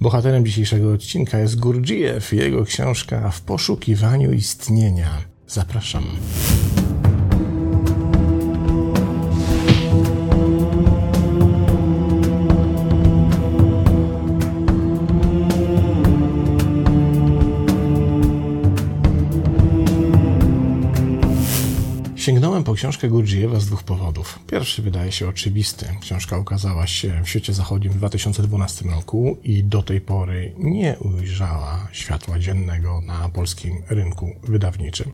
Bohaterem dzisiejszego odcinka jest Gurdjieff i jego książka W poszukiwaniu istnienia. Zapraszam. Książkę Gurdjieffa z dwóch powodów. Pierwszy wydaje się oczywisty. Książka ukazała się w świecie zachodnim w 2012 roku i do tej pory nie ujrzała światła dziennego na polskim rynku wydawniczym.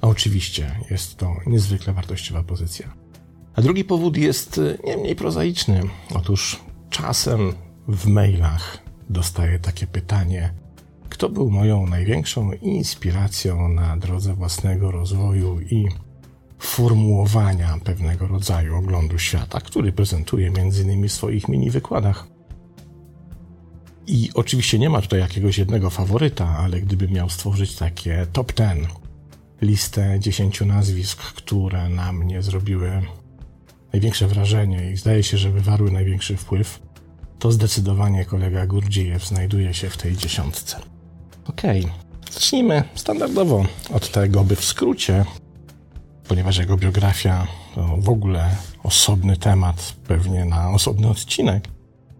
A oczywiście jest to niezwykle wartościowa pozycja. A drugi powód jest nie mniej prozaiczny. Otóż czasem w mailach dostaję takie pytanie: kto był moją największą inspiracją na drodze własnego rozwoju i formułowania pewnego rodzaju oglądu świata, który prezentuje m.in. w swoich mini wykładach. I oczywiście nie ma tutaj jakiegoś jednego faworyta, ale gdybym miał stworzyć takie top 10, listę 10 nazwisk, które na mnie zrobiły największe wrażenie i zdaje się, że wywarły największy wpływ, to zdecydowanie kolega Gurdziejew znajduje się w tej dziesiątce. Okej, okay. zacznijmy standardowo od tego, by w skrócie ponieważ jego biografia to w ogóle osobny temat, pewnie na osobny odcinek,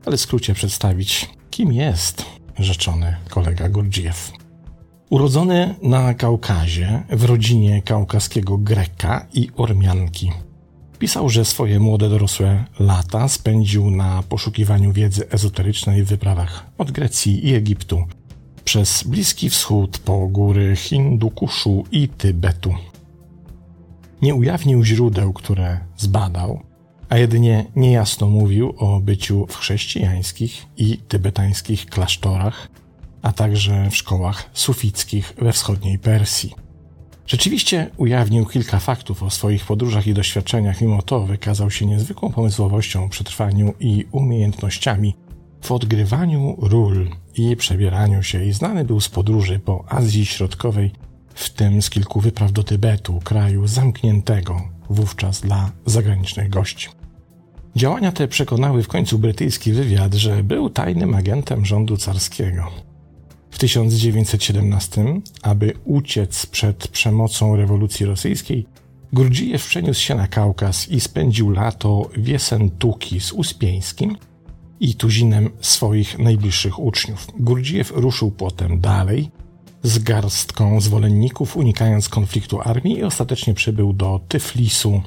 ale w skrócie przedstawić, kim jest rzeczony kolega Gurdjieff. Urodzony na Kaukazie w rodzinie kaukaskiego Greka i Ormianki. Pisał, że swoje młode dorosłe lata spędził na poszukiwaniu wiedzy ezoterycznej w wyprawach od Grecji i Egiptu, przez Bliski Wschód po góry Hindukuszu i Tybetu nie ujawnił źródeł, które zbadał, a jedynie niejasno mówił o byciu w chrześcijańskich i tybetańskich klasztorach, a także w szkołach sufickich we wschodniej Persji. Rzeczywiście ujawnił kilka faktów o swoich podróżach i doświadczeniach, mimo to wykazał się niezwykłą pomysłowością, przetrwaniu i umiejętnościami w odgrywaniu ról i przebieraniu się i znany był z podróży po Azji Środkowej w tym z kilku wypraw do Tybetu, kraju zamkniętego wówczas dla zagranicznych gości. Działania te przekonały w końcu brytyjski wywiad, że był tajnym agentem rządu carskiego. W 1917, aby uciec przed przemocą rewolucji rosyjskiej, Gurdzijew przeniósł się na Kaukaz i spędził lato w Jesentuki z Uspieńskim i tuzinem swoich najbliższych uczniów. Gurdzijew ruszył potem dalej z garstką zwolenników, unikając konfliktu armii i ostatecznie przybył do Tyflisu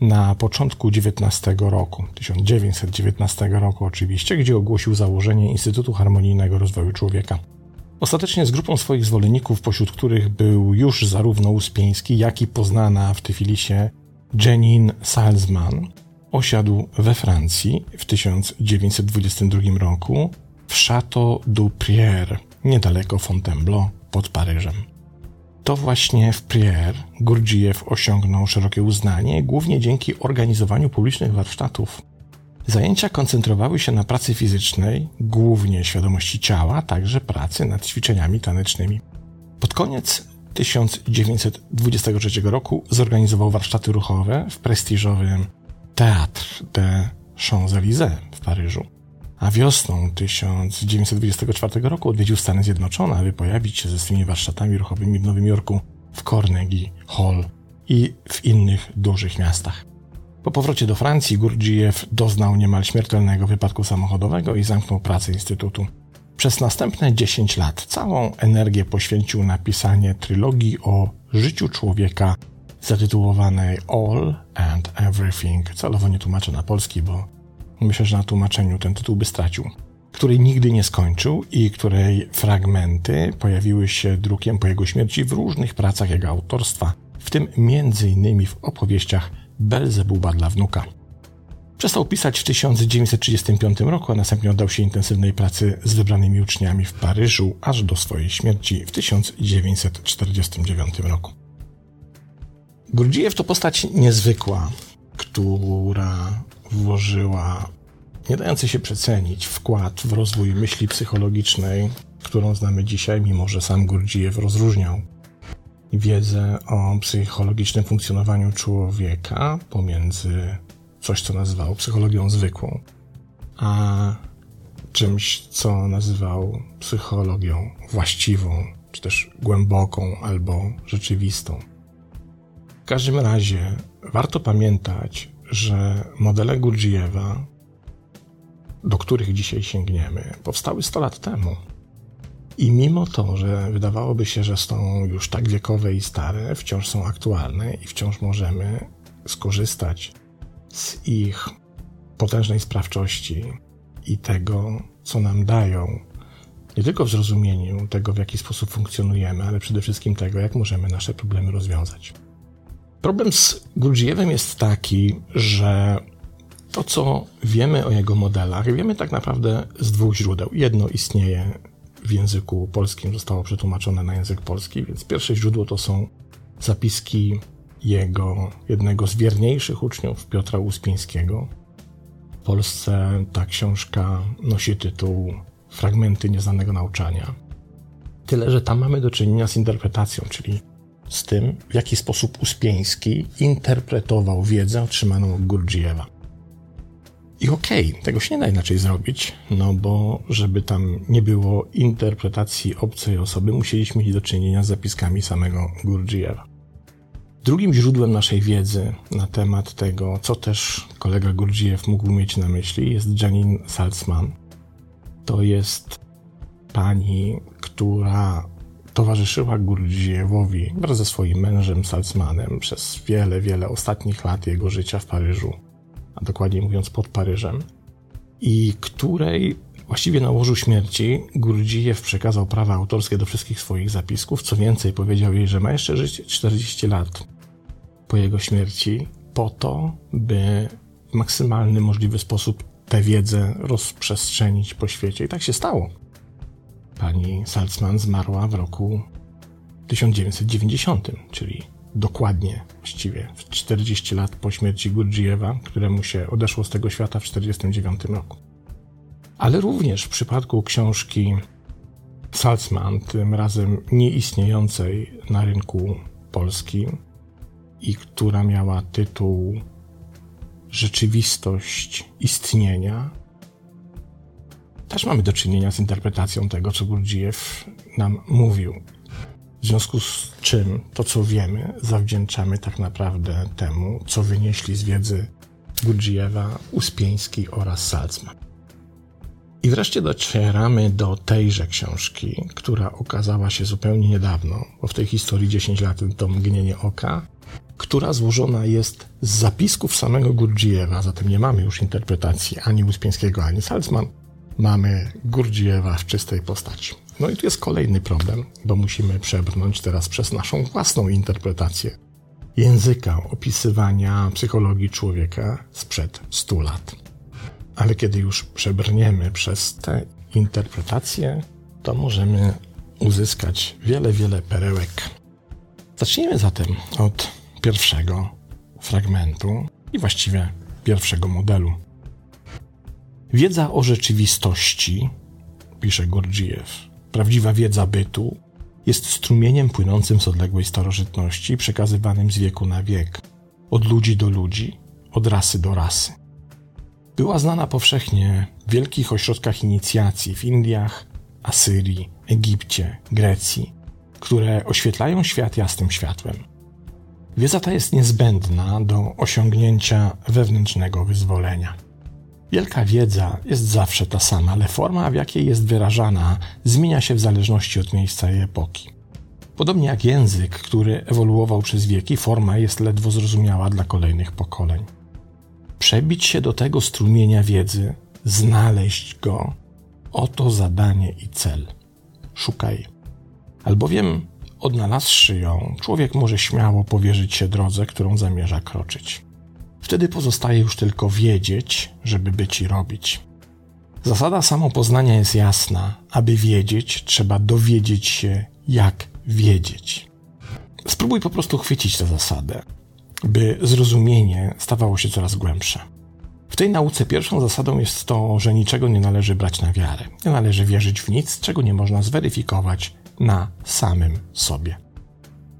na początku XIX roku, 1919 roku oczywiście, gdzie ogłosił założenie Instytutu Harmonijnego Rozwoju Człowieka. Ostatecznie z grupą swoich zwolenników, pośród których był już zarówno Uspieński, jak i poznana w Tyfilisie Jenin Salzman, osiadł we Francji w 1922 roku w Château du Prière, niedaleko Fontainebleau, pod Paryżem. To właśnie w Prière Gurdjieff osiągnął szerokie uznanie, głównie dzięki organizowaniu publicznych warsztatów. Zajęcia koncentrowały się na pracy fizycznej, głównie świadomości ciała, także pracy nad ćwiczeniami tanecznymi. Pod koniec 1923 roku zorganizował warsztaty ruchowe w prestiżowym Théâtre des Champs-Élysées w Paryżu a wiosną 1924 roku odwiedził Stany Zjednoczone, aby pojawić się ze swymi warsztatami ruchowymi w Nowym Jorku, w Carnegie Hall i w innych dużych miastach. Po powrocie do Francji Gurdjieff doznał niemal śmiertelnego wypadku samochodowego i zamknął pracę Instytutu. Przez następne 10 lat całą energię poświęcił na pisanie trylogii o życiu człowieka zatytułowanej All and Everything. Celowo nie tłumaczę na polski, bo myślę, że na tłumaczeniu ten tytuł by stracił, której nigdy nie skończył i której fragmenty pojawiły się drukiem po jego śmierci w różnych pracach jego autorstwa, w tym m.in. w opowieściach Belzebuba dla wnuka. Przestał pisać w 1935 roku, a następnie oddał się intensywnej pracy z wybranymi uczniami w Paryżu, aż do swojej śmierci w 1949 roku. Gurdjieff to postać niezwykła, która włożyła nie dający się przecenić wkład w rozwój myśli psychologicznej, którą znamy dzisiaj, mimo że sam Gurdjieff rozróżniał wiedzę o psychologicznym funkcjonowaniu człowieka pomiędzy coś, co nazywał psychologią zwykłą, a czymś, co nazywał psychologią właściwą, czy też głęboką albo rzeczywistą. W każdym razie warto pamiętać, że modele Gurdjieffa, do których dzisiaj sięgniemy, powstały 100 lat temu. I mimo to, że wydawałoby się, że są już tak wiekowe i stare, wciąż są aktualne i wciąż możemy skorzystać z ich potężnej sprawczości i tego, co nam dają, nie tylko w zrozumieniu tego, w jaki sposób funkcjonujemy, ale przede wszystkim tego, jak możemy nasze problemy rozwiązać. Problem z Gurdjieffem jest taki, że to, co wiemy o jego modelach, wiemy tak naprawdę z dwóch źródeł. Jedno istnieje w języku polskim, zostało przetłumaczone na język polski, więc pierwsze źródło to są zapiski jego jednego z wierniejszych uczniów, Piotra Uspińskiego. W Polsce ta książka nosi tytuł Fragmenty nieznanego nauczania. Tyle, że tam mamy do czynienia z interpretacją, czyli z tym, w jaki sposób Uspieński interpretował wiedzę otrzymaną od Gurdjieffa. I okej, okay, tego się nie da inaczej zrobić, no bo żeby tam nie było interpretacji obcej osoby, musieliśmy mieć do czynienia z zapiskami samego Gurdjieffa. Drugim źródłem naszej wiedzy na temat tego, co też kolega Gurdjieff mógł mieć na myśli, jest Janine Salzman. To jest pani, która towarzyszyła Gurdjieffowi wraz ze swoim mężem Salzmanem przez wiele, wiele ostatnich lat jego życia w Paryżu, a dokładniej mówiąc pod Paryżem, i której właściwie na łożu śmierci Gurdjieff przekazał prawa autorskie do wszystkich swoich zapisków. Co więcej, powiedział jej, że ma jeszcze żyć 40 lat po jego śmierci, po to, by w maksymalny możliwy sposób tę wiedzę rozprzestrzenić po świecie. I tak się stało. Pani Salzman zmarła w roku 1990, czyli dokładnie właściwie 40 lat po śmierci Gurdjieffa, któremu się odeszło z tego świata w 1949 roku. Ale również w przypadku książki Salzman, tym razem nieistniejącej na rynku polskim i która miała tytuł Rzeczywistość istnienia, też mamy do czynienia z interpretacją tego, co Gurdjieff nam mówił. W związku z czym to, co wiemy, zawdzięczamy tak naprawdę temu, co wynieśli z wiedzy Gurdjieffa, Uspieński oraz Salzman. I wreszcie docieramy do tejże książki, która okazała się zupełnie niedawno, bo w tej historii 10 lat to mgnienie oka, która złożona jest z zapisków samego Gurdjieffa, zatem nie mamy już interpretacji ani Uspieńskiego, ani Salzman, mamy Gurdjieffa w czystej postaci. No i tu jest kolejny problem, bo musimy przebrnąć teraz przez naszą własną interpretację języka opisywania psychologii człowieka sprzed 100 lat. Ale kiedy już przebrniemy przez tę interpretację, to możemy uzyskać wiele, wiele perełek. Zacznijmy zatem od pierwszego fragmentu i właściwie pierwszego modelu. Wiedza o rzeczywistości, pisze Gurdjieff, prawdziwa wiedza bytu, jest strumieniem płynącym z odległej starożytności, przekazywanym z wieku na wiek, od ludzi do ludzi, od rasy do rasy. Była znana powszechnie w wielkich ośrodkach inicjacji w Indiach, Asyrii, Egipcie, Grecji, które oświetlają świat jasnym światłem. Wiedza ta jest niezbędna do osiągnięcia wewnętrznego wyzwolenia. Wielka wiedza jest zawsze ta sama, ale forma, w jakiej jest wyrażana, zmienia się w zależności od miejsca i epoki. Podobnie jak język, który ewoluował przez wieki, forma jest ledwo zrozumiała dla kolejnych pokoleń. Przebić się do tego strumienia wiedzy, znaleźć go, oto zadanie i cel. Szukaj. Albowiem, odnalazłszy ją, człowiek może śmiało powierzyć się drodze, którą zamierza kroczyć. Wtedy pozostaje już tylko wiedzieć, żeby być i robić. Zasada samopoznania jest jasna. Aby wiedzieć, trzeba dowiedzieć się, jak wiedzieć. Spróbuj po prostu chwycić tę zasadę, by zrozumienie stawało się coraz głębsze. W tej nauce pierwszą zasadą jest to, że niczego nie należy brać na wiarę. Nie należy wierzyć w nic, czego nie można zweryfikować na samym sobie.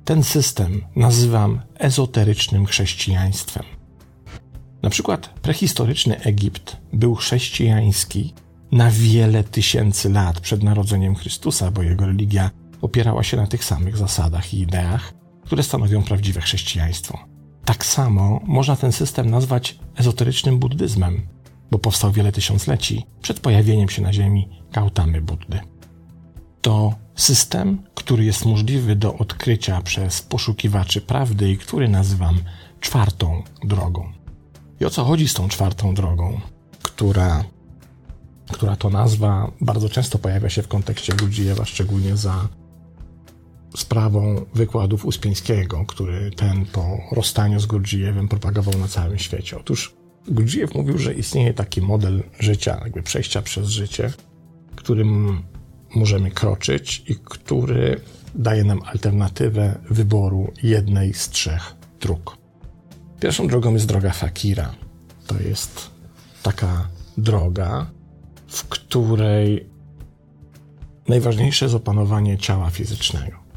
Ten system nazywam ezoterycznym chrześcijaństwem. Na przykład prehistoryczny Egipt był chrześcijański na wiele tysięcy lat przed narodzeniem Chrystusa, bo jego religia opierała się na tych samych zasadach i ideach, które stanowią prawdziwe chrześcijaństwo. Tak samo można ten system nazwać ezoterycznym buddyzmem, bo powstał wiele tysiącleci przed pojawieniem się na Ziemi Gautamy Buddy. To system, który jest możliwy do odkrycia przez poszukiwaczy prawdy i który nazywam czwartą drogą. I o co chodzi z tą czwartą drogą, która, która to nazwa bardzo często pojawia się w kontekście Gudzijewa, szczególnie za sprawą wykładów Uspieńskiego, który ten po rozstaniu z Gurdjijewem propagował na całym świecie. Otóż Gurdjijew mówił, że istnieje taki model życia, jakby przejścia przez życie, którym możemy kroczyć i który daje nam alternatywę wyboru jednej z trzech dróg. Pierwszą drogą jest droga fakira. To jest taka droga, w której najważniejsze jest opanowanie ciała fizycznego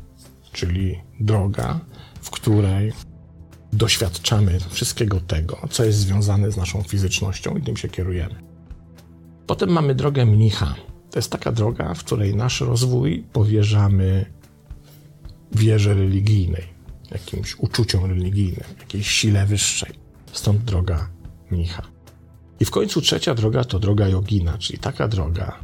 czyli droga, w której doświadczamy wszystkiego tego, co jest związane z naszą fizycznością i tym się kierujemy. Potem mamy drogę mnicha. To jest taka droga, w której nasz rozwój powierzamy wierze religijnej, jakimś uczuciom religijnym, jakiejś sile wyższej. Stąd droga mnicha. I w końcu trzecia droga to droga jogina, czyli taka droga,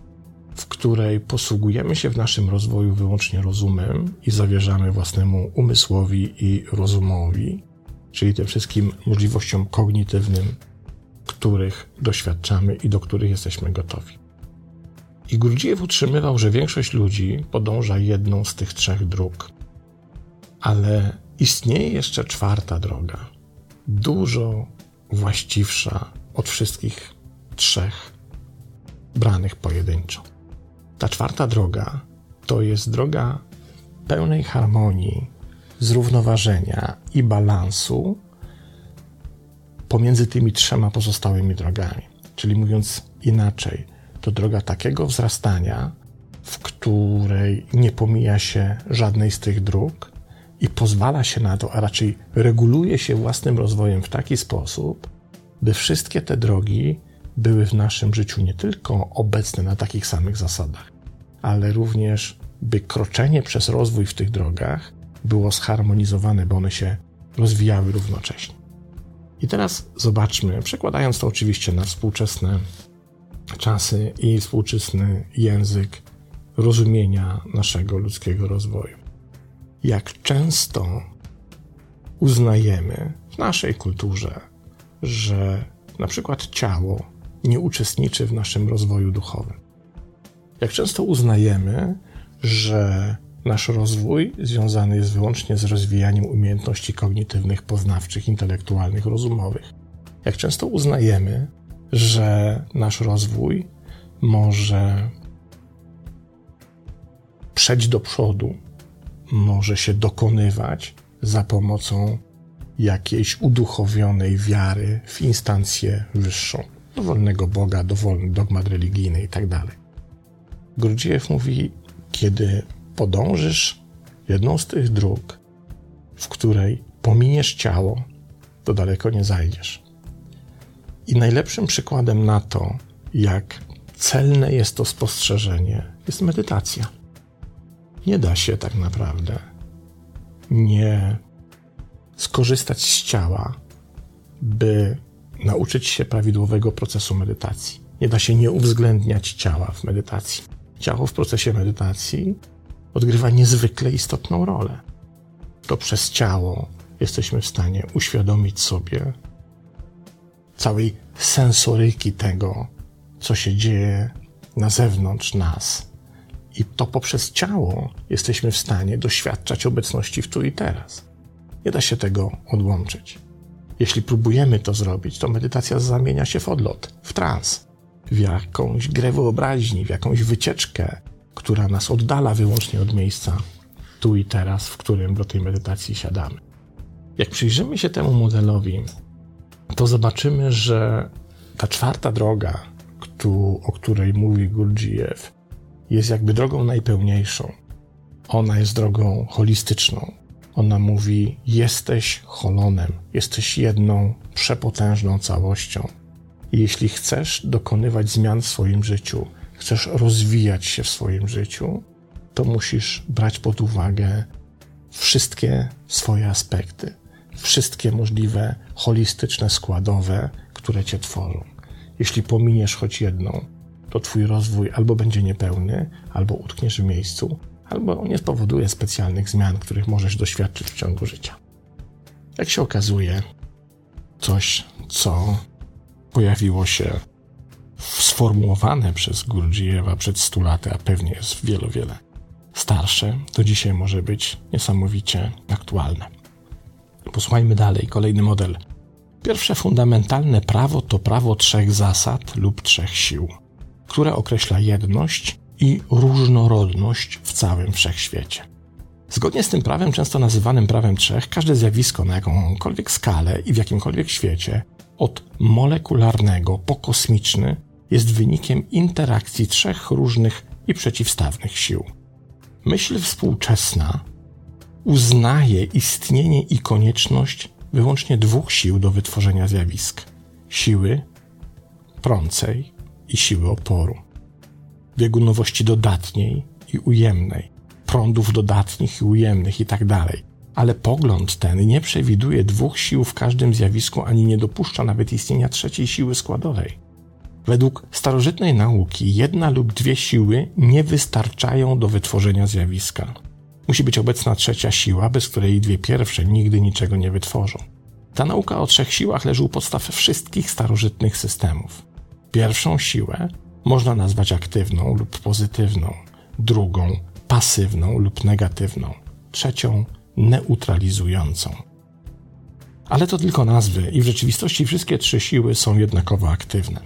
w której posługujemy się w naszym rozwoju wyłącznie rozumem i zawierzamy własnemu umysłowi i rozumowi, czyli tym wszystkim możliwościom kognitywnym, których doświadczamy i do których jesteśmy gotowi. I Gurdziew utrzymywał, że większość ludzi podąża jedną z tych trzech dróg, ale istnieje jeszcze czwarta droga, dużo właściwsza od wszystkich trzech branych pojedynczo. Ta czwarta droga to jest droga pełnej harmonii, zrównoważenia i balansu pomiędzy tymi trzema pozostałymi drogami. Czyli mówiąc inaczej, to droga takiego wzrastania, w której nie pomija się żadnej z tych dróg i pozwala się na to, a raczej reguluje się własnym rozwojem w taki sposób, by wszystkie te drogi były w naszym życiu nie tylko obecne na takich samych zasadach, ale również by kroczenie przez rozwój w tych drogach było zharmonizowane, bo one się rozwijały równocześnie. I teraz zobaczmy, przekładając to oczywiście na współczesne czasy i współczesny język rozumienia naszego ludzkiego rozwoju. Jak często uznajemy w naszej kulturze, że na przykład ciało nie uczestniczy w naszym rozwoju duchowym. Jak często uznajemy, że nasz rozwój związany jest wyłącznie z rozwijaniem umiejętności kognitywnych, poznawczych, intelektualnych, rozumowych. Jak często uznajemy, że nasz rozwój może przejść do przodu, może się dokonywać za pomocą jakiejś uduchowionej wiary w instancję wyższą, dowolnego Boga, dowolny dogmat religijny itd. Tak Grudziew mówi, kiedy podążysz jedną z tych dróg, w której pominiesz ciało, to daleko nie zajdziesz. I najlepszym przykładem na to, jak celne jest to spostrzeżenie, jest medytacja. Nie da się tak naprawdę nie skorzystać z ciała, by nauczyć się prawidłowego procesu medytacji. Nie da się nie uwzględniać ciała w medytacji. Ciało w procesie medytacji odgrywa niezwykle istotną rolę. To przez ciało jesteśmy w stanie uświadomić sobie całej sensoryki tego, co się dzieje na zewnątrz nas. I to poprzez ciało jesteśmy w stanie doświadczać obecności w tu i teraz. Nie da się tego odłączyć. Jeśli próbujemy to zrobić, to medytacja zamienia się w odlot, w trans w jakąś grę wyobraźni, w jakąś wycieczkę, która nas oddala wyłącznie od miejsca tu i teraz, w którym do tej medytacji siadamy. Jak przyjrzymy się temu modelowi, to zobaczymy, że ta czwarta droga, o której mówi Gurdjieff, jest jakby drogą najpełniejszą. Ona jest drogą holistyczną. Ona mówi: Jesteś holonem, jesteś jedną przepotężną całością I jeśli chcesz dokonywać zmian w swoim życiu, chcesz rozwijać się w swoim życiu, to musisz brać pod uwagę wszystkie swoje aspekty, wszystkie możliwe holistyczne składowe, które cię tworzą. Jeśli pominiesz choć jedną, to twój rozwój albo będzie niepełny, albo utkniesz w miejscu, albo nie spowoduje specjalnych zmian, których możesz doświadczyć w ciągu życia. Jak się okazuje, coś, co pojawiło się sformułowane przez Gurdjieffa przed 100 laty, a pewnie jest wiele, wiele starsze, to dzisiaj może być niesamowicie aktualne. Posłuchajmy dalej. Kolejny model. Pierwsze fundamentalne prawo to prawo trzech zasad lub trzech sił, które określa jedność i różnorodność w całym wszechświecie. Zgodnie z tym prawem, często nazywanym prawem trzech, każde zjawisko na jakąkolwiek skalę i w jakimkolwiek świecie, od molekularnego po kosmiczny, jest wynikiem interakcji trzech różnych i przeciwstawnych sił. Myśl współczesna uznaje istnienie i konieczność wyłącznie dwóch sił do wytworzenia zjawisk: siły prącej i siły oporu. Biegunowości dodatniej i ujemnej, prądów dodatnich i ujemnych itd. Tak Ale pogląd ten nie przewiduje dwóch sił w każdym zjawisku ani nie dopuszcza nawet istnienia trzeciej siły składowej. Według starożytnej nauki jedna lub dwie siły nie wystarczają do wytworzenia zjawiska. Musi być obecna trzecia siła, bez której dwie pierwsze nigdy niczego nie wytworzą. Ta nauka o trzech siłach leży u podstaw wszystkich starożytnych systemów. Pierwszą siłę można nazwać aktywną lub pozytywną, drugą pasywną lub negatywną, trzecią neutralizującą. Ale to tylko nazwy i w rzeczywistości wszystkie trzy siły są jednakowo aktywne.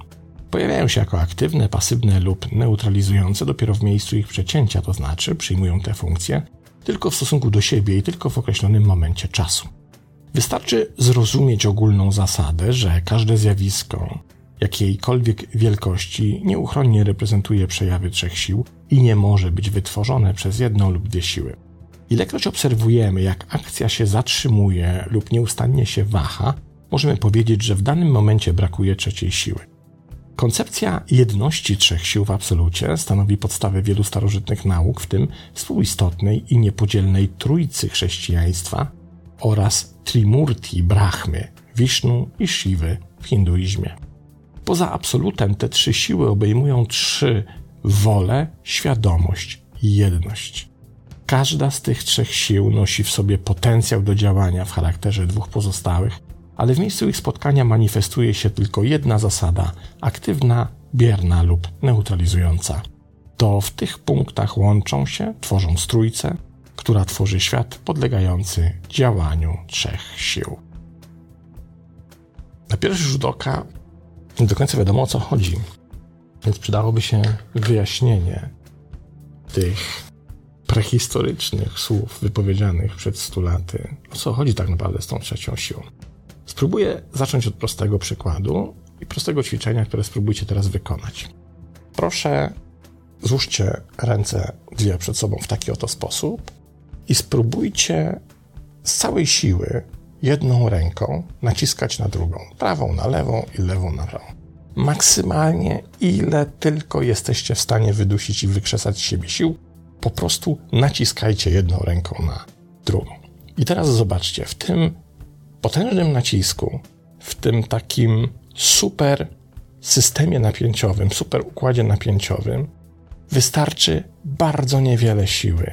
Pojawiają się jako aktywne, pasywne lub neutralizujące dopiero w miejscu ich przecięcia, to znaczy przyjmują te funkcje tylko w stosunku do siebie i tylko w określonym momencie czasu. Wystarczy zrozumieć ogólną zasadę, że każde zjawisko jakiejkolwiek wielkości nieuchronnie reprezentuje przejawy trzech sił i nie może być wytworzone przez jedną lub dwie siły. Ilekroć obserwujemy, jak akcja się zatrzymuje lub nieustannie się waha, możemy powiedzieć, że w danym momencie brakuje trzeciej siły. Koncepcja jedności trzech sił w absolucie stanowi podstawę wielu starożytnych nauk, w tym współistotnej i niepodzielnej trójcy chrześcijaństwa oraz Trimurti Brahmy, Wisznu i Shivy w hinduizmie. Poza absolutem te trzy siły obejmują trzy wolę, świadomość i jedność. Każda z tych trzech sił nosi w sobie potencjał do działania w charakterze dwóch pozostałych, ale w miejscu ich spotkania manifestuje się tylko jedna zasada aktywna, bierna lub neutralizująca. To w tych punktach łączą się, tworzą trójcę, która tworzy świat podlegający działaniu trzech sił. Na pierwszy rzut oka nie do końca wiadomo o co chodzi, więc przydałoby się wyjaśnienie tych prehistorycznych słów wypowiedzianych przed stu laty. O co chodzi tak naprawdę z tą trzecią siłą? Spróbuję zacząć od prostego przykładu i prostego ćwiczenia, które spróbujcie teraz wykonać. Proszę, złóżcie ręce dwie przed sobą w taki oto sposób i spróbujcie z całej siły jedną ręką naciskać na drugą, prawą na lewą i lewą na prawą. Maksymalnie ile tylko jesteście w stanie wydusić i wykrzesać z siebie sił, po prostu naciskajcie jedną ręką na drugą. I teraz zobaczcie, w tym potężnym nacisku, w tym takim super systemie napięciowym, super układzie napięciowym, wystarczy bardzo niewiele siły,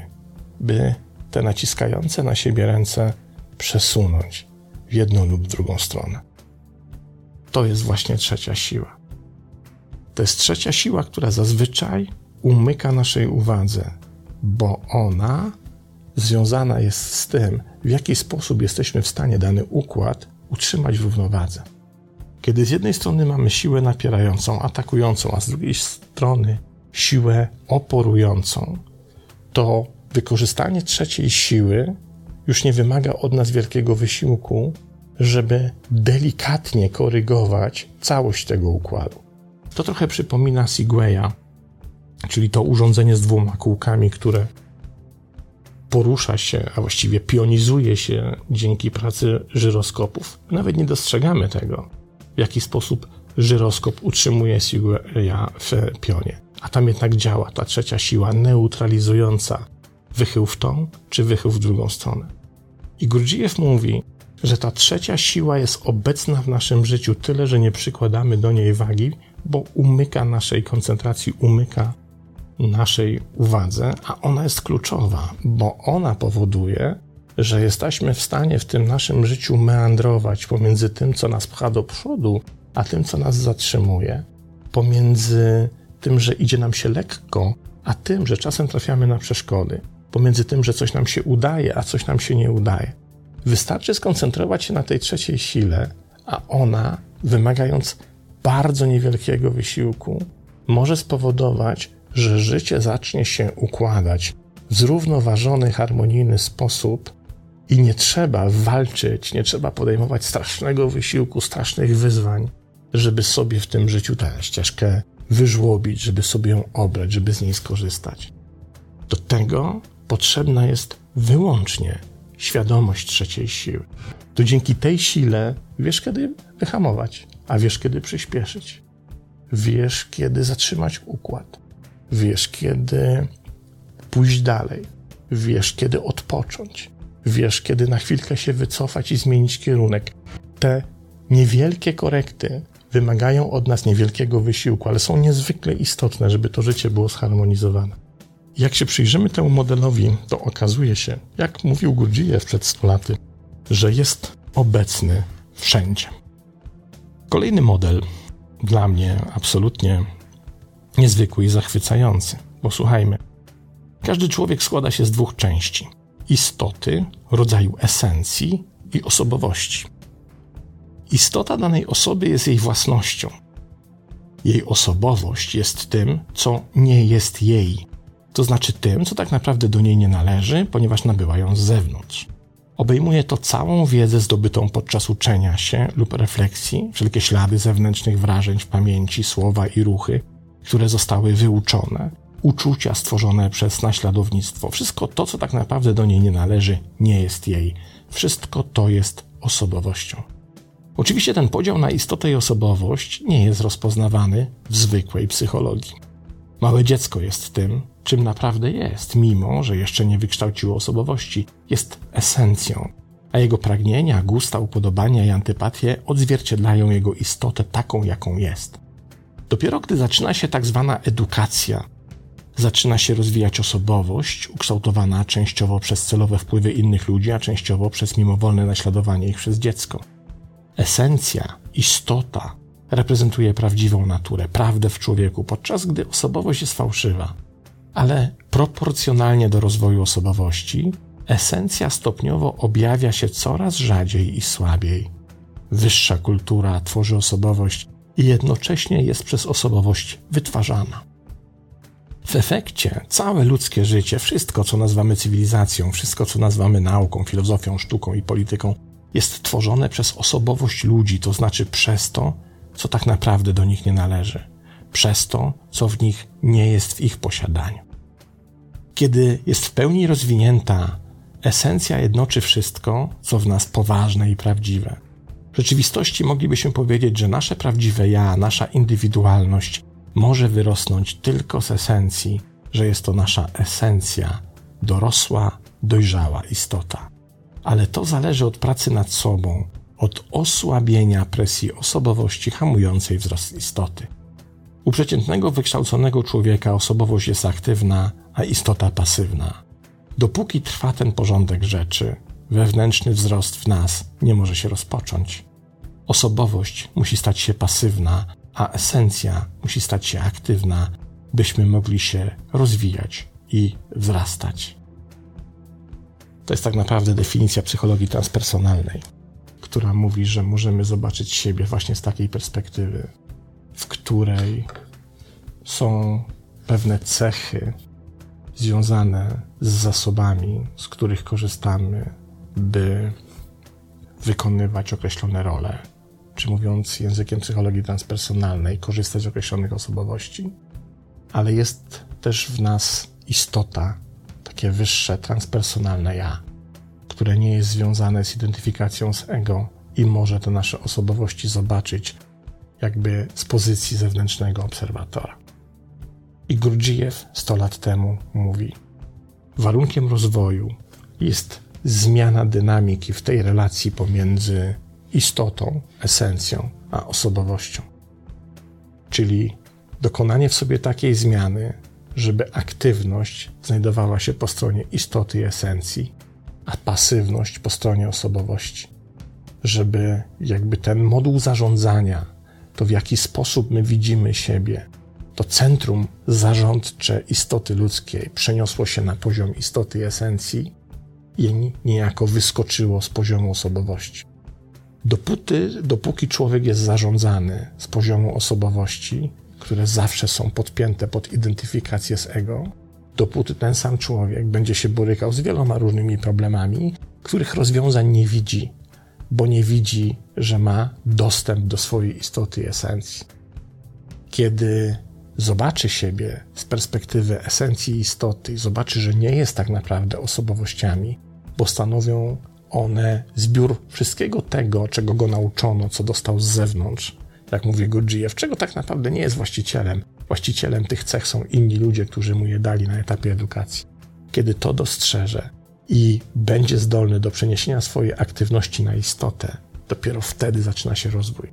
by te naciskające na siebie ręce przesunąć w jedną lub drugą stronę. To jest właśnie trzecia siła. To jest trzecia siła, która zazwyczaj umyka naszej uwadze, bo ona związana jest z tym, w jaki sposób jesteśmy w stanie dany układ utrzymać w równowadze. Kiedy z jednej strony mamy siłę napierającą, atakującą, a z drugiej strony siłę oporującą, to wykorzystanie trzeciej siły już nie wymaga od nas wielkiego wysiłku, żeby delikatnie korygować całość tego układu. To trochę przypomina Segwaya, czyli to urządzenie z dwoma kółkami, które porusza się, a właściwie pionizuje się dzięki pracy żyroskopów. Nawet nie dostrzegamy tego, w jaki sposób żyroskop utrzymuje ja w pionie. A tam jednak działa ta trzecia siła neutralizująca wychył w tą czy wychył w drugą stronę. I Gurdjieff mówi, że ta trzecia siła jest obecna w naszym życiu tyle, że nie przykładamy do niej wagi, bo umyka naszej koncentracji, umyka naszej uwadze, a ona jest kluczowa, bo ona powoduje, że jesteśmy w stanie w tym naszym życiu meandrować pomiędzy tym, co nas pcha do przodu, a tym, co nas zatrzymuje, pomiędzy tym, że idzie nam się lekko, a tym, że czasem trafiamy na przeszkody, pomiędzy tym, że coś nam się udaje, a coś nam się nie udaje. Wystarczy skoncentrować się na tej trzeciej sile, a ona, wymagając bardzo niewielkiego wysiłku, może spowodować, że życie zacznie się układać w zrównoważony, harmonijny sposób i nie trzeba walczyć, nie trzeba podejmować strasznego wysiłku, strasznych wyzwań, żeby sobie w tym życiu tę ścieżkę wyżłobić, żeby sobie ją obrać, żeby z niej skorzystać. Do tego potrzebna jest wyłącznie świadomość trzeciej siły. To dzięki tej sile wiesz, kiedy wyhamować, a wiesz, kiedy przyspieszyć. Wiesz, kiedy zatrzymać układ. Wiesz, kiedy pójść dalej. Wiesz, kiedy odpocząć. Wiesz, kiedy na chwilkę się wycofać i zmienić kierunek. Te niewielkie korekty wymagają od nas niewielkiego wysiłku, ale są niezwykle istotne, żeby to życie było zharmonizowane. Jak się przyjrzymy temu modelowi, to okazuje się, jak mówił Gurdjieff przed 100 laty, że jest obecny wszędzie. Kolejny model dla mnie absolutnie niezwykły i zachwycający. Posłuchajmy. Każdy człowiek składa się z dwóch części: istoty, rodzaju esencji i osobowości. Istota danej osoby jest jej własnością. Jej osobowość jest tym, co nie jest jej, to znaczy tym, co tak naprawdę do niej nie należy, ponieważ nabyła ją z zewnątrz. Obejmuje to całą wiedzę zdobytą podczas uczenia się lub refleksji, wszelkie ślady zewnętrznych wrażeń w pamięci, słowa i ruchy, które zostały wyuczone, uczucia stworzone przez naśladownictwo. Wszystko to, co tak naprawdę do niej nie należy, nie jest jej. Wszystko to jest osobowością. Oczywiście ten podział na istotę i osobowość nie jest rozpoznawany w zwykłej psychologii. Małe dziecko jest tym, czym naprawdę jest, mimo że jeszcze nie wykształciło osobowości. Jest esencją, a jego pragnienia, gusta, upodobania i antypatie odzwierciedlają jego istotę taką, jaką jest. Dopiero gdy zaczyna się tak zwana edukacja, zaczyna się rozwijać osobowość, ukształtowana częściowo przez celowe wpływy innych ludzi, a częściowo przez mimowolne naśladowanie ich przez dziecko. Esencja, istota reprezentuje prawdziwą naturę, prawdę w człowieku, podczas gdy osobowość jest fałszywa. Ale proporcjonalnie do rozwoju osobowości, esencja stopniowo objawia się coraz rzadziej i słabiej. Wyższa kultura tworzy osobowość i jednocześnie jest przez osobowość wytwarzana. W efekcie całe ludzkie życie, wszystko co nazywamy cywilizacją, wszystko co nazywamy nauką, filozofią, sztuką i polityką, jest tworzone przez osobowość ludzi, to znaczy przez to, co tak naprawdę do nich nie należy, przez to, co w nich nie jest w ich posiadaniu. Kiedy jest w pełni rozwinięta, esencja jednoczy wszystko, co w nas poważne i prawdziwe. W rzeczywistości moglibyśmy powiedzieć, że nasze prawdziwe ja, nasza indywidualność może wyrosnąć tylko z esencji, że jest to nasza esencja, dorosła, dojrzała istota. Ale to zależy od pracy nad sobą, od osłabienia presji osobowości hamującej wzrost istoty. U przeciętnego, wykształconego człowieka osobowość jest aktywna, a istota pasywna. Dopóki trwa ten porządek rzeczy, wewnętrzny wzrost w nas nie może się rozpocząć. Osobowość musi stać się pasywna, a esencja musi stać się aktywna, byśmy mogli się rozwijać i wzrastać. To jest tak naprawdę definicja psychologii transpersonalnej, która mówi, że możemy zobaczyć siebie właśnie z takiej perspektywy, w której są pewne cechy związane z zasobami, z których korzystamy, by wykonywać określone role, czy mówiąc językiem psychologii transpersonalnej, korzystać z określonych osobowości, ale jest też w nas istota, takie wyższe, transpersonalne ja, które nie jest związane z identyfikacją z ego i może te nasze osobowości zobaczyć jakby z pozycji zewnętrznego obserwatora. I Gurdjieff 100 lat temu mówi: Warunkiem rozwoju jest zmiana dynamiki w tej relacji pomiędzy istotą, esencją, a osobowością. Czyli dokonanie w sobie takiej zmiany, żeby aktywność znajdowała się po stronie istoty i esencji, a pasywność po stronie osobowości. Żeby jakby ten moduł zarządzania, to w jaki sposób my widzimy siebie, to centrum zarządcze istoty ludzkiej przeniosło się na poziom istoty esencji i niejako wyskoczyło z poziomu osobowości. Dopóty, dopóki człowiek jest zarządzany z poziomu osobowości, które zawsze są podpięte pod identyfikację z ego, dopóty ten sam człowiek będzie się borykał z wieloma różnymi problemami, których rozwiązań nie widzi, bo nie widzi, że ma dostęp do swojej istoty i esencji. Kiedy zobaczy siebie z perspektywy esencji istoty i zobaczy, że nie jest tak naprawdę osobowościami, bo stanowią one zbiór wszystkiego tego, czego go nauczono, co dostał z zewnątrz, jak mówi Gurdjieff, czego tak naprawdę nie jest właścicielem. Właścicielem tych cech są inni ludzie, którzy mu je dali na etapie edukacji. Kiedy to dostrzeże i będzie zdolny do przeniesienia swojej aktywności na istotę, dopiero wtedy zaczyna się rozwój.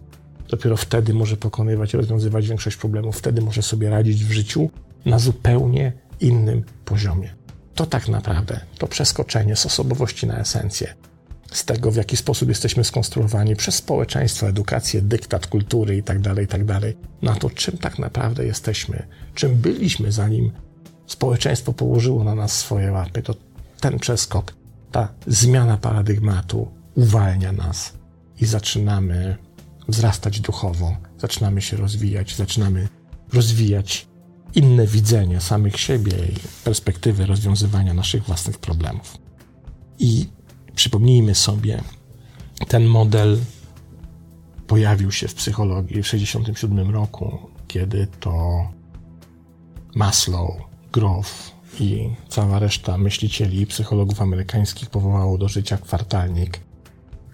Dopiero wtedy może pokonywać rozwiązywać większość problemów, wtedy może sobie radzić w życiu na zupełnie innym poziomie. To tak naprawdę to przeskoczenie z osobowości na esencję, z tego, w jaki sposób jesteśmy skonstruowani przez społeczeństwo, edukację, dyktat kultury itd., tak itd., tak na to, czym tak naprawdę jesteśmy, czym byliśmy, zanim społeczeństwo położyło na nas swoje łapy, to ten przeskok, ta zmiana paradygmatu uwalnia nas i zaczynamy wzrastać duchowo, zaczynamy się rozwijać, zaczynamy rozwijać inne widzenie samych siebie i perspektywy rozwiązywania naszych własnych problemów. I przypomnijmy sobie, ten model pojawił się w psychologii w 1967 roku, kiedy to Maslow, Grof i cała reszta myślicieli i psychologów amerykańskich powołało do życia kwartalnik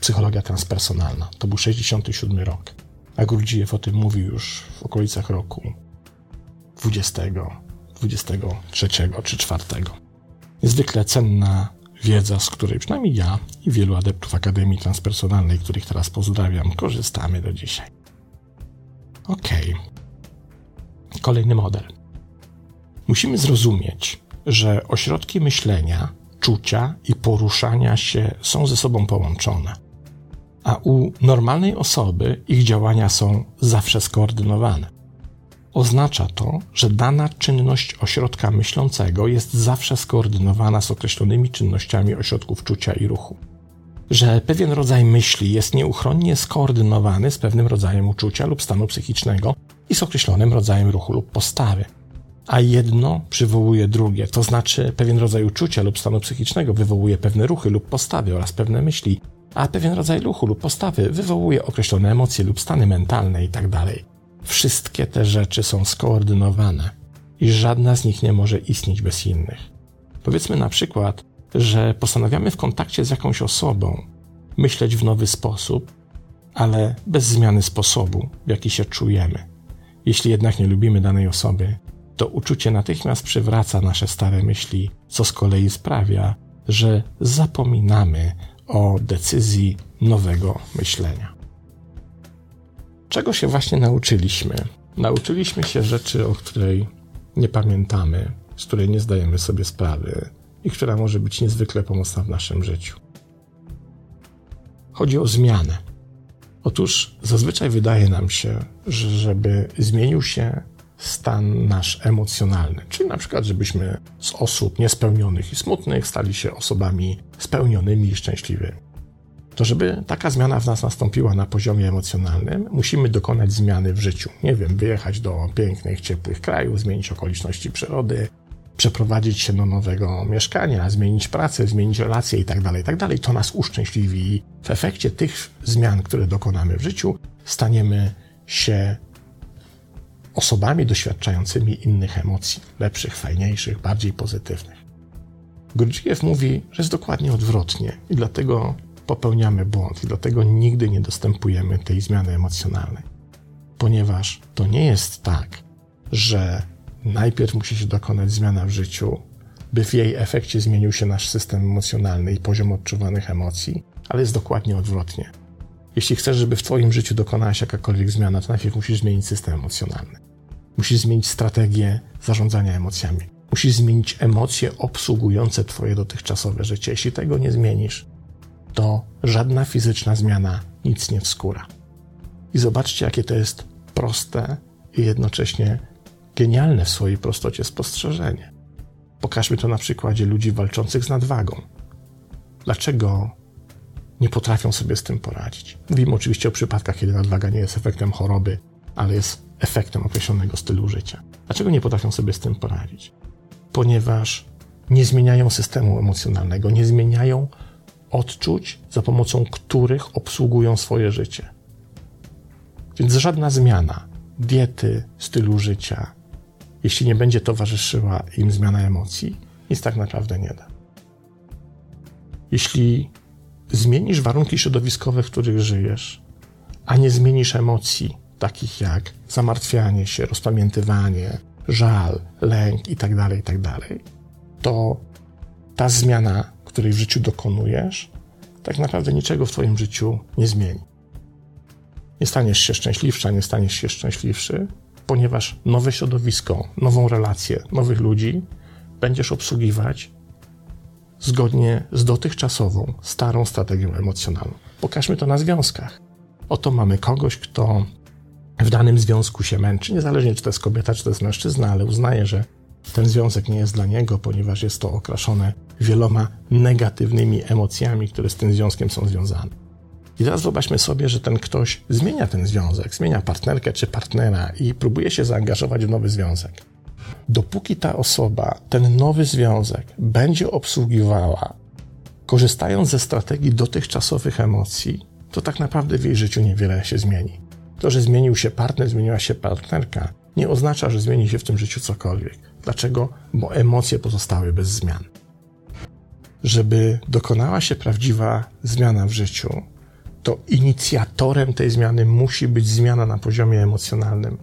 Psychologia transpersonalna. To był 67 rok. A Gurdjieff o tym mówił już w okolicach roku 20, 23 czy 4. Niezwykle cenna wiedza, z której przynajmniej ja i wielu adeptów Akademii Transpersonalnej, których teraz pozdrawiam, korzystamy do dzisiaj. Ok. Kolejny model. Musimy zrozumieć, że ośrodki myślenia, czucia i poruszania się są ze sobą połączone, a u normalnej osoby ich działania są zawsze skoordynowane. Oznacza to, że dana czynność ośrodka myślącego jest zawsze skoordynowana z określonymi czynnościami ośrodków czucia i ruchu. Że pewien rodzaj myśli jest nieuchronnie skoordynowany z pewnym rodzajem uczucia lub stanu psychicznego i z określonym rodzajem ruchu lub postawy. A jedno przywołuje drugie, to znaczy pewien rodzaj uczucia lub stanu psychicznego wywołuje pewne ruchy lub postawy oraz pewne myśli, a pewien rodzaj ruchu lub postawy wywołuje określone emocje lub stany mentalne itd. Tak Wszystkie te rzeczy są skoordynowane i żadna z nich nie może istnieć bez innych. Powiedzmy na przykład, że postanawiamy w kontakcie z jakąś osobą myśleć w nowy sposób, ale bez zmiany sposobu, w jaki się czujemy. Jeśli jednak nie lubimy danej osoby, to uczucie natychmiast przywraca nasze stare myśli, co z kolei sprawia, że zapominamy o decyzji nowego myślenia. Czego się właśnie nauczyliśmy? Nauczyliśmy się rzeczy, o której nie pamiętamy, z której nie zdajemy sobie sprawy i która może być niezwykle pomocna w naszym życiu. Chodzi o zmianę. Otóż zazwyczaj wydaje nam się, że żeby zmienił się stan nasz emocjonalny, czyli na przykład, żebyśmy z osób niespełnionych i smutnych stali się osobami spełnionymi i szczęśliwymi to żeby taka zmiana w nas nastąpiła na poziomie emocjonalnym, musimy dokonać zmiany w życiu. Nie wiem, wyjechać do pięknych, ciepłych krajów, zmienić okoliczności przyrody, przeprowadzić się do nowego mieszkania, zmienić pracę, zmienić relacje itd., tak itd. Tak to nas uszczęśliwi i w efekcie tych zmian, które dokonamy w życiu, staniemy się osobami doświadczającymi innych emocji, lepszych, fajniejszych, bardziej pozytywnych. Gurdjieff mówi, że jest dokładnie odwrotnie i dlatego popełniamy błąd i dlatego nigdy nie dostępujemy tej zmiany emocjonalnej. ponieważ to nie jest tak, że najpierw musi się dokonać zmiana w życiu, by w jej efekcie zmienił się nasz system emocjonalny i poziom odczuwanych emocji, ale jest dokładnie odwrotnie. Jeśli chcesz, żeby w Twoim życiu dokonała się jakakolwiek zmiana, to najpierw musisz zmienić system emocjonalny. Musisz zmienić strategię zarządzania emocjami. Musisz zmienić emocje obsługujące Twoje dotychczasowe życie. Jeśli tego nie zmienisz, to żadna fizyczna zmiana nic nie wskóra. I zobaczcie, jakie to jest proste i jednocześnie genialne w swojej prostocie spostrzeżenie. Pokażmy to na przykładzie ludzi walczących z nadwagą. Dlaczego nie potrafią sobie z tym poradzić? Mówimy oczywiście o przypadkach, kiedy nadwaga nie jest efektem choroby, ale jest efektem określonego stylu życia. Dlaczego nie potrafią sobie z tym poradzić? Ponieważ nie zmieniają systemu emocjonalnego, nie zmieniają odczuć, za pomocą których obsługują swoje życie. Więc żadna zmiana diety, stylu życia, jeśli nie będzie towarzyszyła im zmiana emocji, nic tak naprawdę nie da. Jeśli zmienisz warunki środowiskowe, w których żyjesz, a nie zmienisz emocji, takich jak zamartwianie się, rozpamiętywanie, żal, lęk itd., tak itd., tak to ta zmiana, której w życiu dokonujesz, tak naprawdę niczego w Twoim życiu nie zmieni. Nie staniesz się szczęśliwsza, nie staniesz się szczęśliwszy, ponieważ nowe środowisko, nową relację, nowych ludzi będziesz obsługiwać zgodnie z dotychczasową, starą strategią emocjonalną. Pokażmy to na związkach. Oto mamy kogoś, kto w danym związku się męczy, niezależnie czy to jest kobieta, czy to jest mężczyzna, ale uznaje, że ten związek nie jest dla niego, ponieważ jest to okraszone wieloma negatywnymi emocjami, które z tym związkiem są związane. I teraz wyobraźmy sobie, że ten ktoś zmienia ten związek, zmienia partnerkę czy partnera i próbuje się zaangażować w nowy związek. Dopóki ta osoba ten nowy związek będzie obsługiwała, korzystając ze strategii dotychczasowych emocji, to tak naprawdę w jej życiu niewiele się zmieni. To, że zmienił się partner, zmieniła się partnerka, nie oznacza, że zmieni się w tym życiu cokolwiek. Dlaczego? Bo emocje pozostały bez zmian. Żeby dokonała się prawdziwa zmiana w życiu, to inicjatorem tej zmiany musi być zmiana na poziomie emocjonalnym.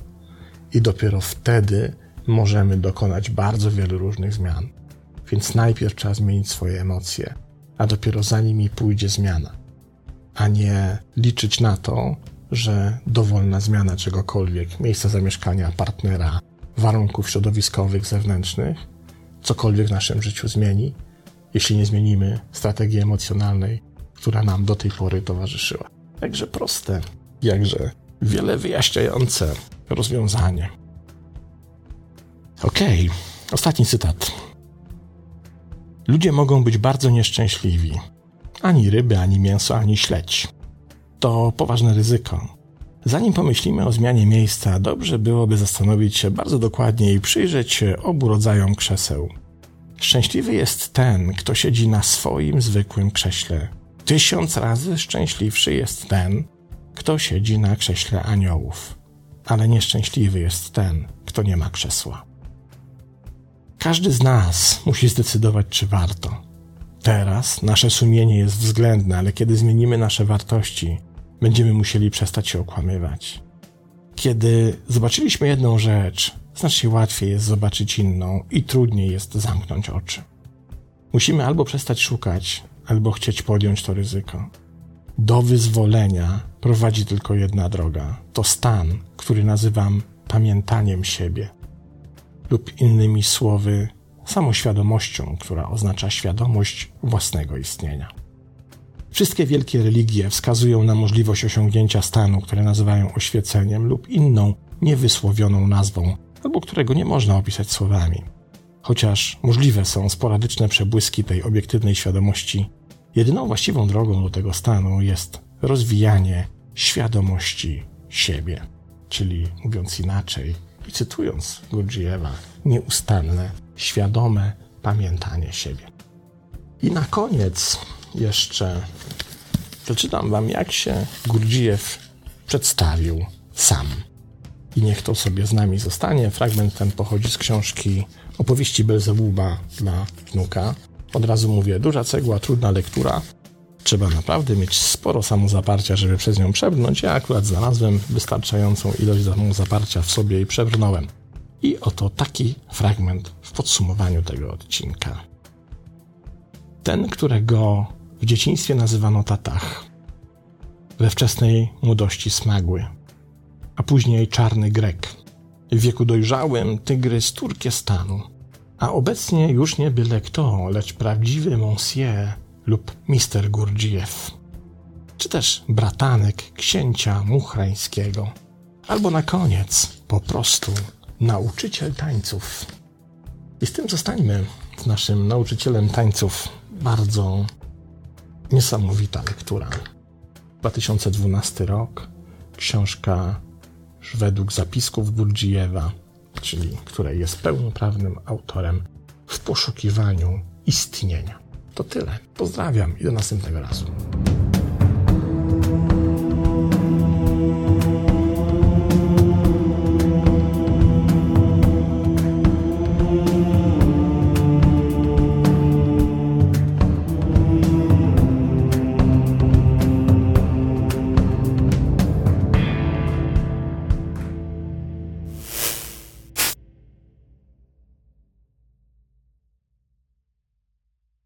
I dopiero wtedy możemy dokonać bardzo wielu różnych zmian. Więc najpierw trzeba zmienić swoje emocje, a dopiero za nimi pójdzie zmiana. A nie liczyć na to, że dowolna zmiana czegokolwiek, miejsca zamieszkania, partnera, warunków środowiskowych, zewnętrznych, cokolwiek w naszym życiu zmieni, jeśli nie zmienimy strategii emocjonalnej, która nam do tej pory towarzyszyła. Jakże proste, jakże wiele wyjaśniające rozwiązanie. Okej, okay. ostatni cytat. Ludzie mogą być bardzo nieszczęśliwi. Ani ryby, ani mięso, ani śledź. To poważne ryzyko. Zanim pomyślimy o zmianie miejsca, dobrze byłoby zastanowić się bardzo dokładnie i przyjrzeć się obu rodzajom krzeseł. Szczęśliwy jest ten, kto siedzi na swoim zwykłym krześle, Tysiąc razy szczęśliwszy jest ten, kto siedzi na krześle aniołów, ale nieszczęśliwy jest ten, kto nie ma krzesła. Każdy z nas musi zdecydować, czy warto. Teraz nasze sumienie jest względne, ale kiedy zmienimy nasze wartości, będziemy musieli przestać się okłamywać. Kiedy zobaczyliśmy jedną rzecz, znacznie łatwiej jest zobaczyć inną i trudniej jest zamknąć oczy. Musimy albo przestać szukać, albo chcieć podjąć to ryzyko. Do wyzwolenia prowadzi tylko jedna droga. To stan, który nazywam pamiętaniem siebie, lub innymi słowy, samoświadomością, która oznacza świadomość własnego istnienia. Wszystkie wielkie religie wskazują na możliwość osiągnięcia stanu, które nazywają oświeceniem lub inną, niewysłowioną nazwą, albo którego nie można opisać słowami. Chociaż możliwe są sporadyczne przebłyski tej obiektywnej świadomości, Jedyną właściwą drogą do tego stanu jest rozwijanie świadomości siebie, czyli mówiąc inaczej i cytując Gurdjieffa, nieustanne, świadome pamiętanie siebie. I na koniec jeszcze przeczytam wam, jak się Gurdjieff przedstawił sam. I niech to sobie z nami zostanie. Fragment ten pochodzi z książki Opowieści Belzebuba dla wnuka od razu mówię, duża cegła, trudna lektura. trzeba naprawdę mieć sporo samozaparcia, żeby przez nią przebrnąć. Ja akurat znalazłem wystarczającą ilość samozaparcia w sobie i przebrnąłem. I oto taki fragment w podsumowaniu tego odcinka. Ten, którego w dzieciństwie nazywano tatach, we wczesnej młodości smagły, a później czarny Grek, w wieku dojrzałym tygrys Turkestanu, a obecnie już nie byle kto, lecz prawdziwy monsieur lub mister Gurdziew, czy też bratanek księcia muchrańskiego, albo na koniec po prostu nauczyciel tańców. I z tym zostańmy z naszym nauczycielem tańców. Bardzo niesamowita lektura. 2012 rok, książka według zapisków Gurdzijewa, czyli której jest pełnoprawnym autorem w poszukiwaniu istnienia. To tyle. Pozdrawiam i do następnego razu.